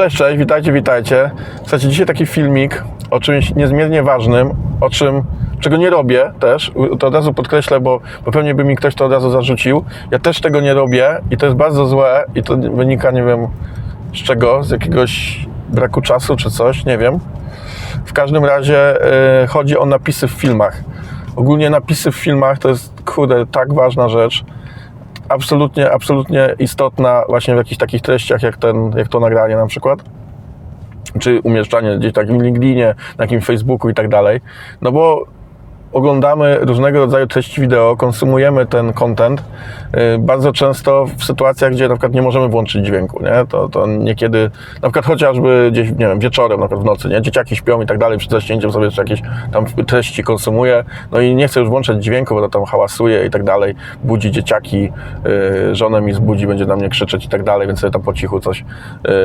Cześć, cześć, witajcie, witajcie. Słuchajcie, dzisiaj taki filmik o czymś niezmiernie ważnym, o czym, czego nie robię też, to od razu podkreślę, bo, bo pewnie by mi ktoś to od razu zarzucił. Ja też tego nie robię i to jest bardzo złe i to wynika, nie wiem z czego, z jakiegoś braku czasu czy coś, nie wiem. W każdym razie y, chodzi o napisy w filmach. Ogólnie napisy w filmach to jest, kurde, tak ważna rzecz absolutnie, absolutnie istotna właśnie w jakichś takich treściach, jak, ten, jak to nagranie na przykład, czy umieszczanie gdzieś takim LinkedInie, na jakimś Facebooku i tak dalej, no bo oglądamy różnego rodzaju treści wideo, konsumujemy ten content y, bardzo często w sytuacjach, gdzie na przykład nie możemy włączyć dźwięku, nie? To, to niekiedy, na przykład chociażby gdzieś, nie wiem, wieczorem, na przykład w nocy, nie? Dzieciaki śpią i tak dalej, przed zaśnięciem sobie jakieś tam treści konsumuje, no i nie chcę już włączać dźwięku, bo to tam hałasuje i tak dalej, budzi dzieciaki, y, żonę mi zbudzi, będzie na mnie krzyczeć i tak dalej, więc sobie tam po cichu coś,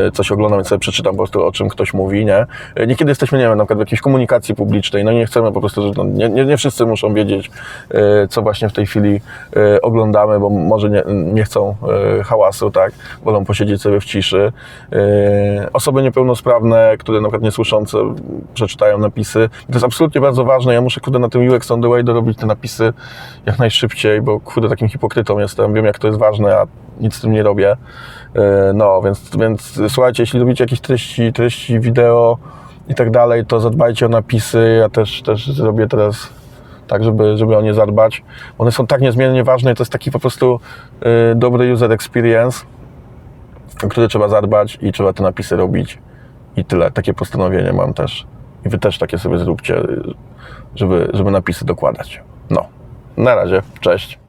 y, coś oglądam, więc sobie przeczytam po prostu o czym ktoś mówi, nie? Niekiedy jesteśmy, nie wiem, na przykład w jakiejś komunikacji publicznej, no i nie chcemy po prostu, no, nie, nie, nie wszyscy muszą wiedzieć, y, co właśnie w tej chwili y, oglądamy, bo może nie, nie chcą y, hałasu, tak? Wolą posiedzieć sobie w ciszy. Osoby niepełnosprawne, które na przykład niesłyszące przeczytają napisy. To jest absolutnie bardzo ważne. Ja muszę, kurde, na tym UX on the way dorobić te napisy jak najszybciej, bo kurde, takim hipokrytą jestem. Wiem, jak to jest ważne, a nic z tym nie robię. No, więc, więc słuchajcie, jeśli lubicie jakieś treści, treści wideo i tak dalej, to zadbajcie o napisy. Ja też, też zrobię teraz tak, żeby, żeby o nie zadbać. One są tak niezmiernie ważne i to jest taki po prostu y, dobry user experience, o który trzeba zadbać i trzeba te napisy robić. I tyle. Takie postanowienie mam też. I wy też takie sobie zróbcie, y, żeby, żeby napisy dokładać. No. Na razie. Cześć.